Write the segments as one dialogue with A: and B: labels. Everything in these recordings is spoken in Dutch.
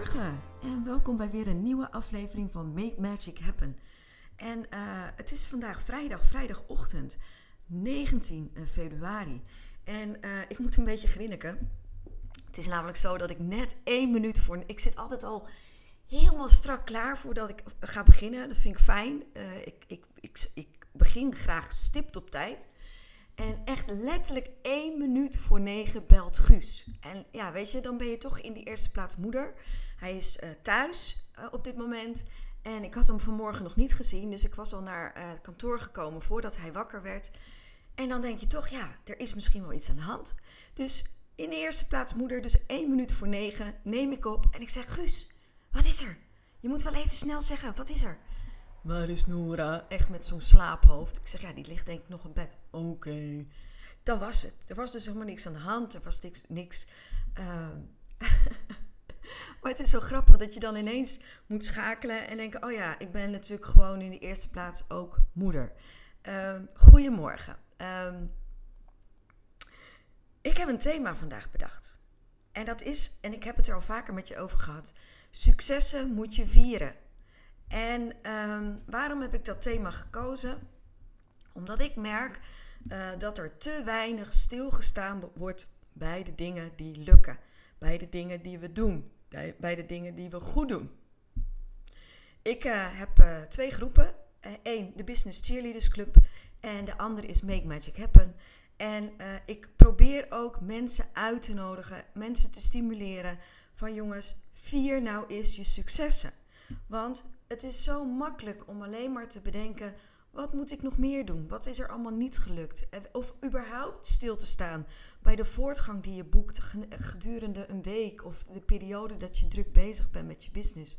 A: Goedemorgen en welkom bij weer een nieuwe aflevering van Make Magic Happen. En eh, het is vandaag vrijdag, vrijdagochtend, 19 februari. En eh, ik moet een beetje grinniken. Het is namelijk zo dat ik net één minuut voor. Ik zit altijd al helemaal strak klaar voordat ik ga beginnen. Dat vind ik fijn. Ik, ik, ik, ik begin graag stipt op tijd. En echt letterlijk één minuut voor negen belt Guus. En ja, weet je, dan ben je toch in de eerste plaats moeder. Hij is uh, thuis uh, op dit moment. En ik had hem vanmorgen nog niet gezien. Dus ik was al naar uh, het kantoor gekomen voordat hij wakker werd. En dan denk je toch, ja, er is misschien wel iets aan de hand. Dus in de eerste plaats moeder, dus één minuut voor negen, neem ik op. En ik zeg, Guus, wat is er? Je moet wel even snel zeggen, wat is er? Waar is Nora? Echt met zo'n slaaphoofd. Ik zeg, ja, die ligt denk ik nog in bed. Oké. Dat was het. Er was dus helemaal niks aan de hand. Er was niks... niks uh... maar het is zo grappig dat je dan ineens moet schakelen en denken... oh ja, ik ben natuurlijk gewoon in de eerste plaats ook moeder. Uh, goedemorgen. Uh, ik heb een thema vandaag bedacht. En dat is, en ik heb het er al vaker met je over gehad... successen moet je vieren. En um, waarom heb ik dat thema gekozen? Omdat ik merk uh, dat er te weinig stilgestaan wordt bij de dingen die lukken. Bij de dingen die we doen. Bij de dingen die we goed doen. Ik uh, heb uh, twee groepen. Eén, de Business Cheerleaders Club. En de andere is Make Magic Happen. En ik probeer ook mensen uit te nodigen, mensen te stimuleren. Van jongens, vier nou eens je successen. Want het is zo makkelijk om alleen maar te bedenken: wat moet ik nog meer doen? Wat is er allemaal niet gelukt? Of überhaupt stil te staan bij de voortgang die je boekt gedurende een week of de periode dat je druk bezig bent met je business.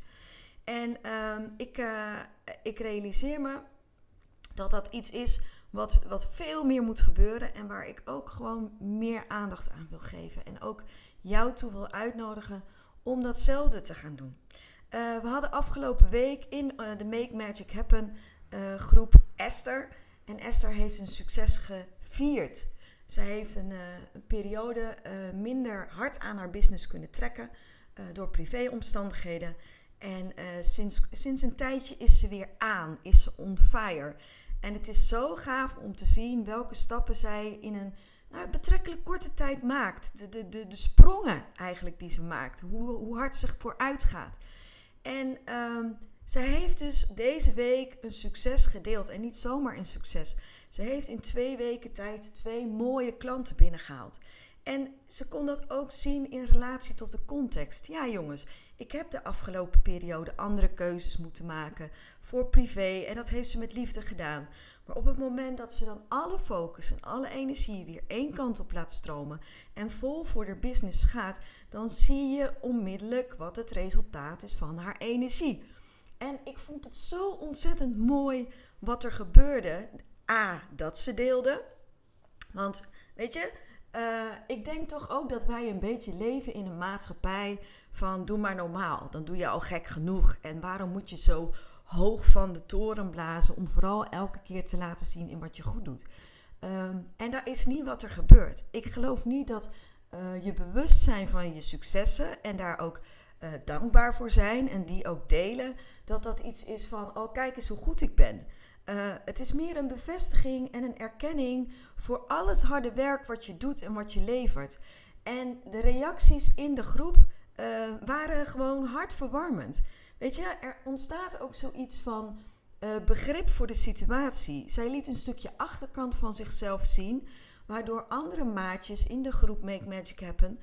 A: En uh, ik, uh, ik realiseer me dat dat iets is wat, wat veel meer moet gebeuren en waar ik ook gewoon meer aandacht aan wil geven. En ook jou toe wil uitnodigen om datzelfde te gaan doen. Uh, we hadden afgelopen week in uh, de Make Magic Happen groep Esther. En Esther heeft een succes gevierd. Zij heeft een, een periode minder hard aan haar business kunnen trekken door privéomstandigheden. En sinds, sinds een tijdje is ze weer aan, is ze on fire. En het is zo gaaf om te zien welke stappen zij in een nou, betrekkelijk korte tijd maakt. De, de, de, sprongen eigenlijk die ze maakt. Hoe, hoe hard ze vooruit gaat. En um, zij heeft dus deze week een succes gedeeld. En niet zomaar een succes. Ze heeft in twee weken tijd twee mooie klanten binnengehaald. En ze kon dat ook zien in relatie tot de context. Ja, jongens, ik heb de afgelopen periode andere keuzes moeten maken voor privé. En dat heeft ze met liefde gedaan. Maar op het moment dat ze dan alle focus en alle energie weer één kant op laat stromen en vol voor de business gaat, dan zie je onmiddellijk wat het resultaat is van haar energie. En ik vond het zo ontzettend mooi wat er gebeurde. A, dat ze deelde. Want weet je, uh, ik denk toch ook dat wij een beetje leven in een maatschappij van doe maar normaal. Dan doe je al gek genoeg. En waarom moet je zo hoog van de toren blazen om vooral elke keer te laten zien in wat je goed doet? Um, en dat is niet wat er gebeurt. Ik geloof niet dat uh, je bewust zijn van je successen en daar ook uh, dankbaar voor zijn en die ook delen, dat dat iets is van, oh kijk eens hoe goed ik ben. Uh, het is meer een bevestiging en een erkenning voor al het harde werk wat je doet en wat je levert. En de reacties in de groep uh, waren gewoon hartverwarmend. Weet je, er ontstaat ook zoiets van begrip voor de situatie. Zij liet een stukje achterkant van zichzelf zien waardoor andere maatjes in de groep Make Magic Happen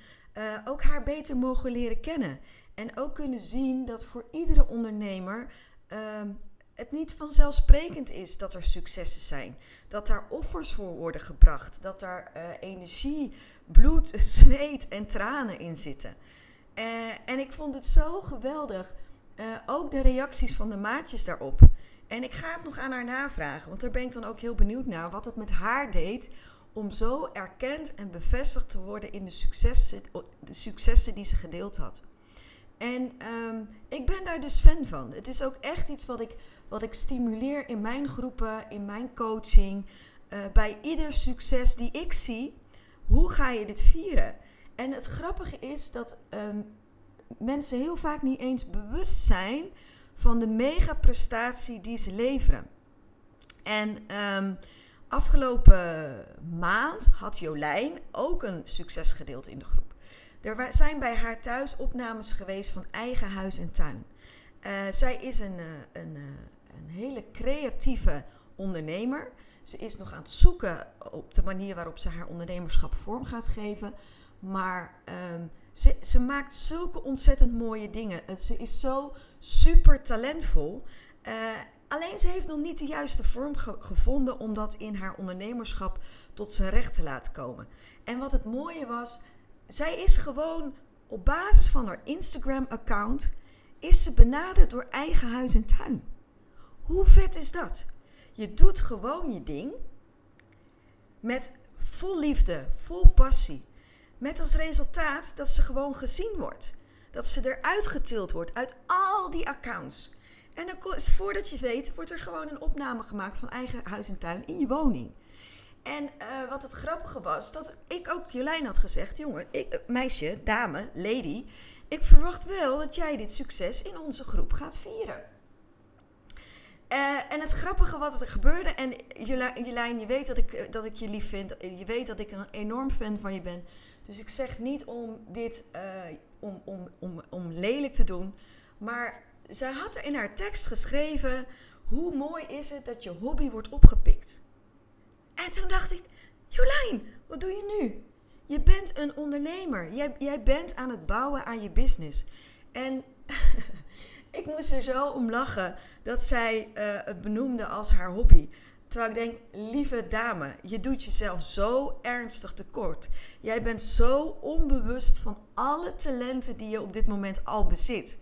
A: ook haar beter mogen leren kennen. En ook kunnen zien dat voor iedere ondernemer uh, het niet vanzelfsprekend is dat er successen zijn. Dat daar offers voor worden gebracht. Dat daar uh, energie, bloed, zweet en tranen in zitten. Uh, en ik vond het zo geweldig. Uh, ook de reacties van de maatjes daarop. En ik ga het nog aan haar navragen. Want daar ben ik dan ook heel benieuwd naar. Wat het met haar deed om zo erkend en bevestigd te worden in de successen, de successen die ze gedeeld had. En um, ik ben daar dus fan van. Het is ook echt iets wat ik, wat ik stimuleer in mijn groepen, in mijn coaching. Uh, bij ieder succes die ik zie, hoe ga je dit vieren? En het grappige is dat um, mensen heel vaak niet eens bewust zijn van de mega prestatie die ze leveren. En um, afgelopen maand had Jolijn ook een succes gedeeld in de groep. Er zijn bij haar thuis opnames geweest van eigen huis en tuin. Uh, zij is een, uh, een, uh, een hele creatieve ondernemer. Ze is nog aan het zoeken op de manier waarop ze haar ondernemerschap vorm gaat geven. Maar um, ze, ze, maakt zulke ontzettend mooie dingen. Ze is zo super talentvol. alleen ze heeft nog niet de juiste vorm ge gevonden om dat in haar ondernemerschap tot zijn recht te laten komen. En wat het mooie was, zij is gewoon op basis van haar Instagram-account is ze benaderd door eigen huis en tuin. Hoe vet is dat? Je doet gewoon je ding met vol liefde, vol passie. Met als resultaat dat ze gewoon gezien wordt. Dat ze eruit getild wordt uit al die accounts. En dan, voordat je weet, wordt er gewoon een opname gemaakt van eigen huis en tuin in je woning. En uh, wat het grappige was, dat ik ook Jolijn had gezegd: jongen, ik, eh, meisje, dame, lady, ik verwacht wel dat jij dit succes in onze groep gaat vieren. Uh, en het grappige wat er gebeurde, en Jolijn, je weet dat ik, dat ik je lief vind, je weet dat ik een enorm fan van je ben. Dus ik zeg niet om dit om, om, om, om lelijk te doen, maar zij had er in haar tekst geschreven: hoe mooi is het dat je hobby wordt opgepikt. En toen dacht ik, Jolijn, wat doe je nu? Je bent een ondernemer. Jij, jij bent aan het bouwen aan je business. En ik moest er zo om lachen dat zij uh, het benoemde als haar hobby. Terwijl ik denk, lieve dame, je doet jezelf zo ernstig tekort. Jij bent zo onbewust van alle talenten die je op dit moment al bezit.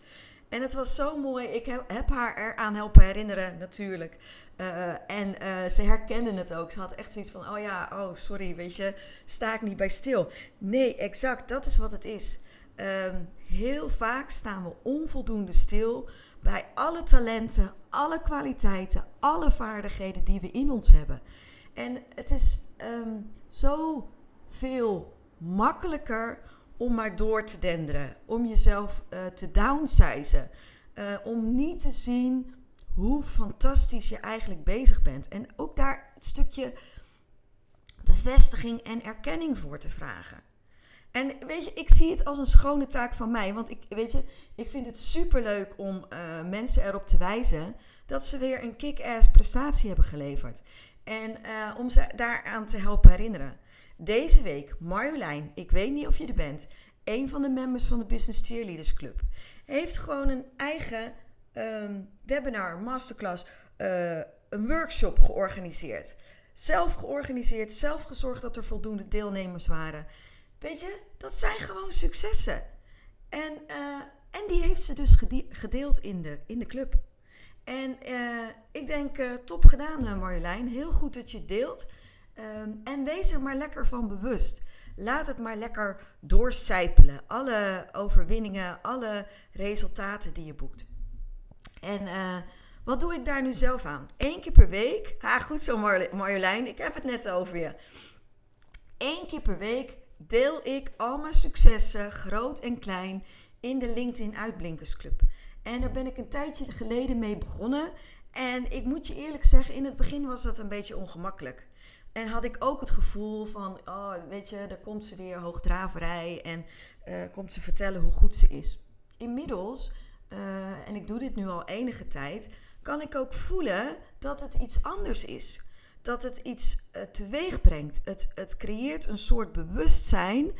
A: En het was zo mooi. Ik heb, haar eraan helpen herinneren, natuurlijk. Uh, en uh, ze herkende het ook. Ze had echt zoiets van: oh ja, oh sorry, weet je, sta ik niet bij stil. Nee, exact, dat is wat het is. Um, heel vaak staan we onvoldoende stil bij alle talenten, alle kwaliteiten, alle vaardigheden die we in ons hebben. En het is um, zo veel makkelijker om maar door te denderen, om jezelf uh, te downsizen, om niet te zien hoe fantastisch je eigenlijk bezig bent. En ook daar een stukje bevestiging en erkenning voor te vragen. En weet je, ik zie het als een schone taak van mij. Want ik, weet je, ik vind het superleuk om uh, mensen erop te wijzen dat ze weer een kick-ass prestatie hebben geleverd. En om ze daaraan te helpen herinneren. Deze week, Marjolein, ik weet niet of je er bent, een van de members van de Business Cheerleaders Club, heeft gewoon een eigen um, webinar, masterclass, uh, een workshop georganiseerd. Zelf georganiseerd, zelf gezorgd dat er voldoende deelnemers waren. Weet je, dat zijn gewoon successen. En, uh, en die heeft ze dus gedeeld in de, in de club. En uh, ik denk, top gedaan Marjolein. Heel goed dat je deelt. Um, en wees er maar lekker van bewust. Laat het maar lekker doorcijpelen. Alle overwinningen, alle resultaten die je boekt. En uh, wat doe ik daar nu zelf aan? Eén keer per week. Ha, goed zo Marjolein, ik heb het net over je. Eén keer per week deel ik al mijn successen, groot en klein, in de LinkedIn Uitblinkersclub. En daar ben ik een tijdje geleden mee begonnen. En ik moet je eerlijk zeggen, in het begin was dat een beetje ongemakkelijk. En had ik ook het gevoel van, oh, weet je, daar komt ze weer hoogdraverij en uh, komt ze vertellen hoe goed ze is. Inmiddels uh, en ik doe dit nu al enige tijd, kan ik ook voelen dat het iets anders is. Dat het iets uh, teweeg brengt. Het, het creëert een soort bewustzijn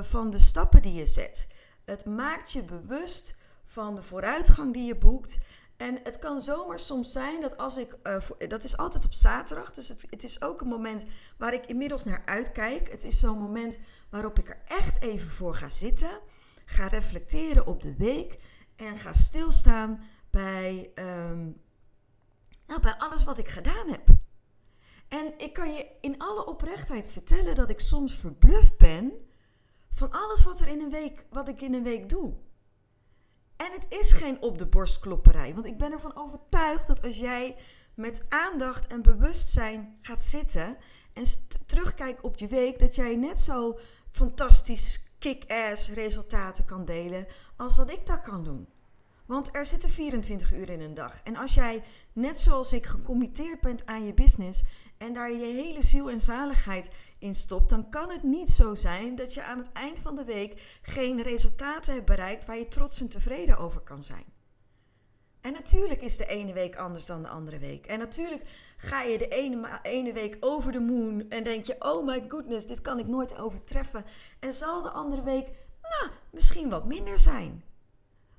A: van de stappen die je zet. Het maakt je bewust van de vooruitgang die je boekt. En het kan zomaar soms zijn dat als ik, uh, dat is altijd op zaterdag, dus het, het is ook een moment waar ik inmiddels naar uitkijk. Het is zo'n moment waarop ik er echt even voor ga zitten, ga reflecteren op de week en ga stilstaan bij, um, nou, bij alles wat ik gedaan heb. En ik kan je in alle oprechtheid vertellen dat ik soms verbluft ben van alles wat, er in een week, wat ik in een week doe. En het is geen op de borst klopperij, want ik ben ervan overtuigd dat als jij met aandacht en bewustzijn gaat zitten en terugkijkt op je week, dat jij net zo fantastisch kick-ass resultaten kan delen als dat ik dat kan doen. Want er zitten 24 uur in een dag. En als jij, net zoals ik, gecommitteerd bent aan je business en daar je hele ziel en zaligheid in stopt, dan kan het niet zo zijn dat je aan het eind van de week geen resultaten hebt bereikt waar je trots en tevreden over kan zijn. En natuurlijk is de ene week anders dan de andere week. En natuurlijk ga je de ene, ene week over de moon en denk je: oh my goodness, dit kan ik nooit overtreffen. En zal de andere week, nou, misschien wat minder zijn.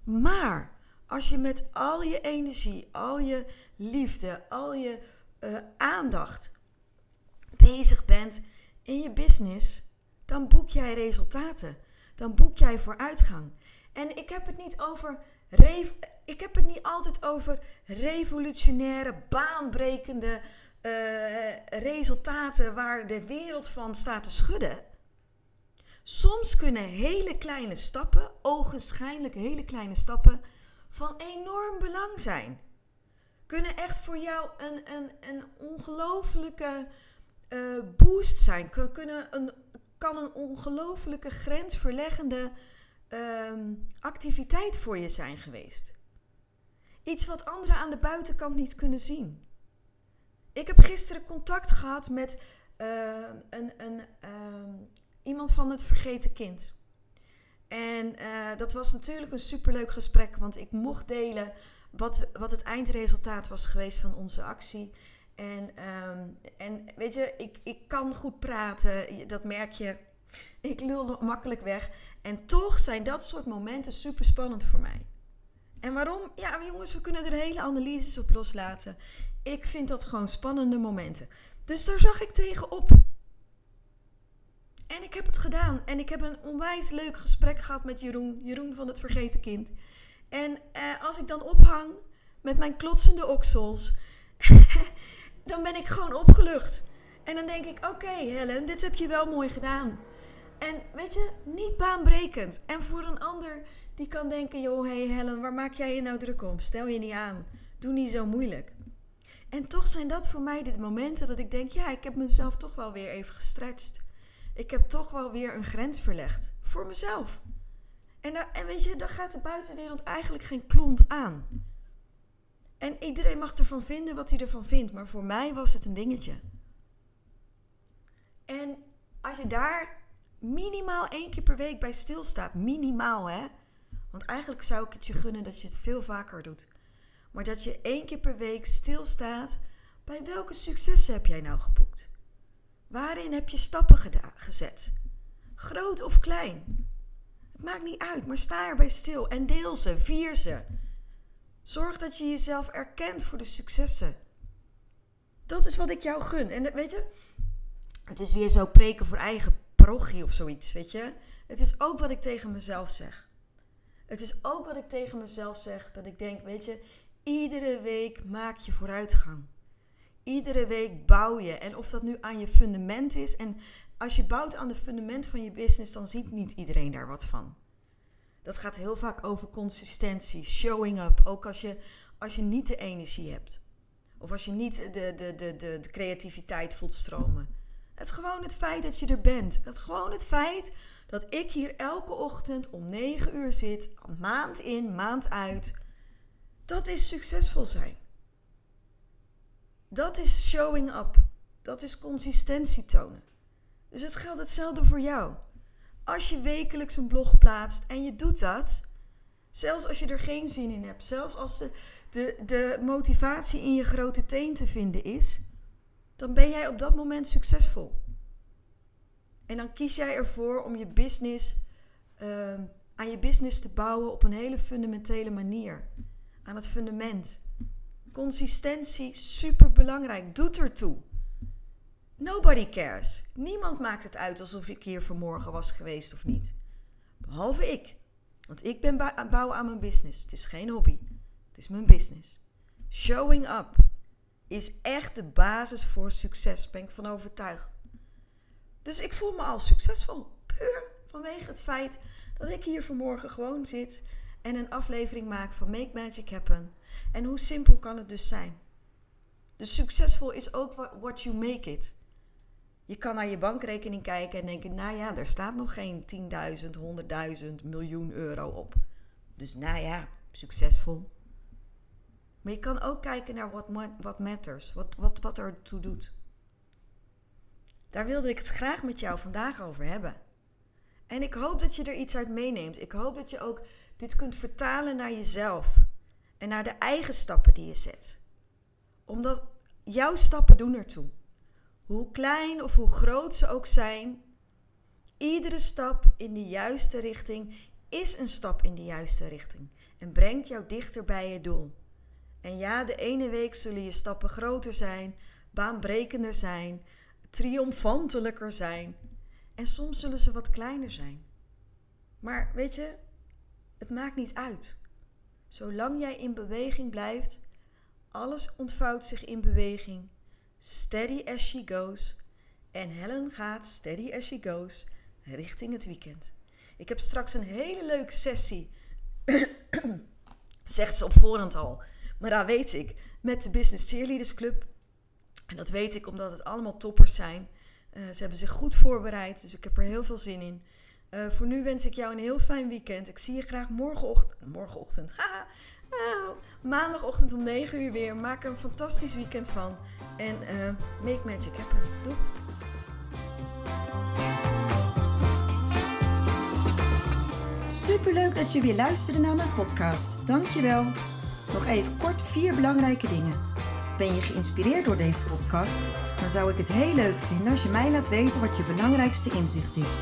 A: Maar als je met al je energie, al je liefde, al je uh, aandacht bezig bent in je business, dan boek jij resultaten. Dan boek jij vooruitgang. En ik heb het niet over. Ik heb het niet altijd over revolutionaire, baanbrekende uh, resultaten waar de wereld van staat te schudden. Soms kunnen hele kleine stappen, ogenschijnlijk hele kleine stappen, van enorm belang zijn. Kunnen echt voor jou een, een, een ongelofelijke uh, boost zijn. Kunnen een, kan een ongelofelijke grensverleggende uh, activiteit voor je zijn geweest. Iets wat anderen aan de buitenkant niet kunnen zien. Ik heb gisteren contact gehad met uh, een, een, ehm, iemand van het vergeten kind. En uh, dat was natuurlijk een superleuk gesprek, want ik mocht delen wat, wat het eindresultaat was geweest van onze actie. En, um, en weet je, ik, ik kan goed praten, dat merk je. Ik lul makkelijk weg. En toch zijn dat soort momenten super spannend voor mij. En waarom? Ja, jongens, we kunnen er hele analyses op loslaten. Ik vind dat gewoon spannende momenten. Dus daar zag ik tegenop. En ik heb het gedaan. En ik heb een onwijs leuk gesprek gehad met Jeroen. Jeroen van het Vergeten Kind. En eh, als ik dan ophang met mijn klotsende oksels, dan ben ik gewoon opgelucht. En dan denk ik: oké, Helen, dit heb je wel mooi gedaan. En weet je, niet baanbrekend. En voor een ander die kan denken: joh, hey Helen, waar maak jij je nou druk om? Stel je niet aan. Doe niet zo moeilijk. En toch zijn dat voor mij de momenten dat ik denk: ja, ik heb mezelf toch wel weer even gestretched. Ik heb toch wel weer een grens verlegd. Voor mezelf. En, en weet je, dan gaat de buitenwereld eigenlijk geen klont aan. En iedereen mag ervan vinden wat hij ervan vindt, maar voor mij was het een dingetje. En als je daar minimaal één keer per week bij stilstaat, minimaal hè, want eigenlijk zou ik het je gunnen dat je het veel vaker doet, maar dat je één keer per week stilstaat bij welke successen heb jij nou geboekt? Waarin heb je stappen gezet? Groot of klein? Maakt niet uit, maar sta erbij stil en deel ze, vier ze. Zorg dat je jezelf erkent voor de successen. Dat is wat ik jou gun. En weet je, het is weer zo preken voor eigen parochie of zoiets, weet je. Het is ook wat ik tegen mezelf zeg. Het is ook wat ik tegen mezelf zeg, dat ik denk, weet je, iedere week maak je vooruitgang. Iedere week bouw je. En of dat nu aan je fundament is. En als je bouwt aan de fundament van je business, dan ziet niet iedereen daar wat van. Dat gaat heel vaak over consistentie, showing up. Ook als je, als je niet de energie hebt. Of als je niet de, de, de, de, creativiteit voelt stromen. Het gewoon het feit dat je er bent. Het gewoon het feit dat ik hier elke ochtend om 9 uur zit, maand in, maand uit. Dat is succesvol zijn. Dat is showing up. Dat is consistentie tonen. Dus het geldt hetzelfde voor jou. Als je wekelijks een blog plaatst en je doet dat, zelfs als je er geen zin in hebt, zelfs als de, de, de motivatie in je grote teen te vinden is, dan ben jij op dat moment succesvol. En dan kies jij ervoor om je business, uh, aan je business te bouwen op een hele fundamentele manier. aan het fundament. Consistentie, super belangrijk, doet ertoe. Nobody cares. Niemand maakt het uit alsof ik hier vanmorgen was geweest of niet. Behalve ik. Want ik ben bouwen aan mijn business. Het is geen hobby. Het is mijn business. Showing up is echt de basis voor succes. Ben ik van overtuigd. Dus ik voel me al succesvol. Puur vanwege het feit dat ik hier vanmorgen gewoon zit en een aflevering maak van Make Magic Happen. En hoe simpel kan het dus zijn? Dus succesvol is ook what you make it. Je kan naar je bankrekening kijken en denken: nou ja, er staat nog geen 10.000, 100.000, miljoen euro op. Dus nou ja, succesvol. Maar je kan ook kijken naar what, what matters, wat, wat, wat er toe doet. Daar wilde ik het graag met jou vandaag over hebben. En ik hoop dat je er iets uit meeneemt. Ik hoop dat je ook dit kunt vertalen naar jezelf en naar de eigen stappen die je zet. Omdat jouw stappen doen ertoe. Hoe klein of hoe groot ze ook zijn, iedere stap in de juiste richting is een stap in de juiste richting en brengt jou dichter bij je doel. En ja, de ene week zullen je stappen groter zijn, baanbrekender zijn, triomfantelijker zijn. En soms zullen ze wat kleiner zijn. Maar weet je, het maakt niet uit. Zolang jij in beweging blijft, alles ontvouwt zich in beweging. Steady as she goes. En Helen gaat steady as she goes richting het weekend. Ik heb straks een hele leuke sessie. Zegt ze op voorhand al. Maar dat weet ik. Met de Business Cheerleaders Club. En dat weet ik omdat het allemaal toppers zijn. Uh, ze hebben zich goed voorbereid. Dus ik heb er heel veel zin in. Uh, voor nu wens ik jou een heel fijn weekend. Ik zie je graag morgenochtend. Morgenochtend. Haha. Maandagochtend om 9 uur weer. Maak er een fantastisch weekend van. En uh, make magic happen. Doeg.
B: Superleuk dat je weer luisterde naar mijn podcast. Dankjewel. Nog even kort vier belangrijke dingen. Ben je geïnspireerd door deze podcast? Dan zou ik het heel leuk vinden als je mij laat weten wat je belangrijkste inzicht is.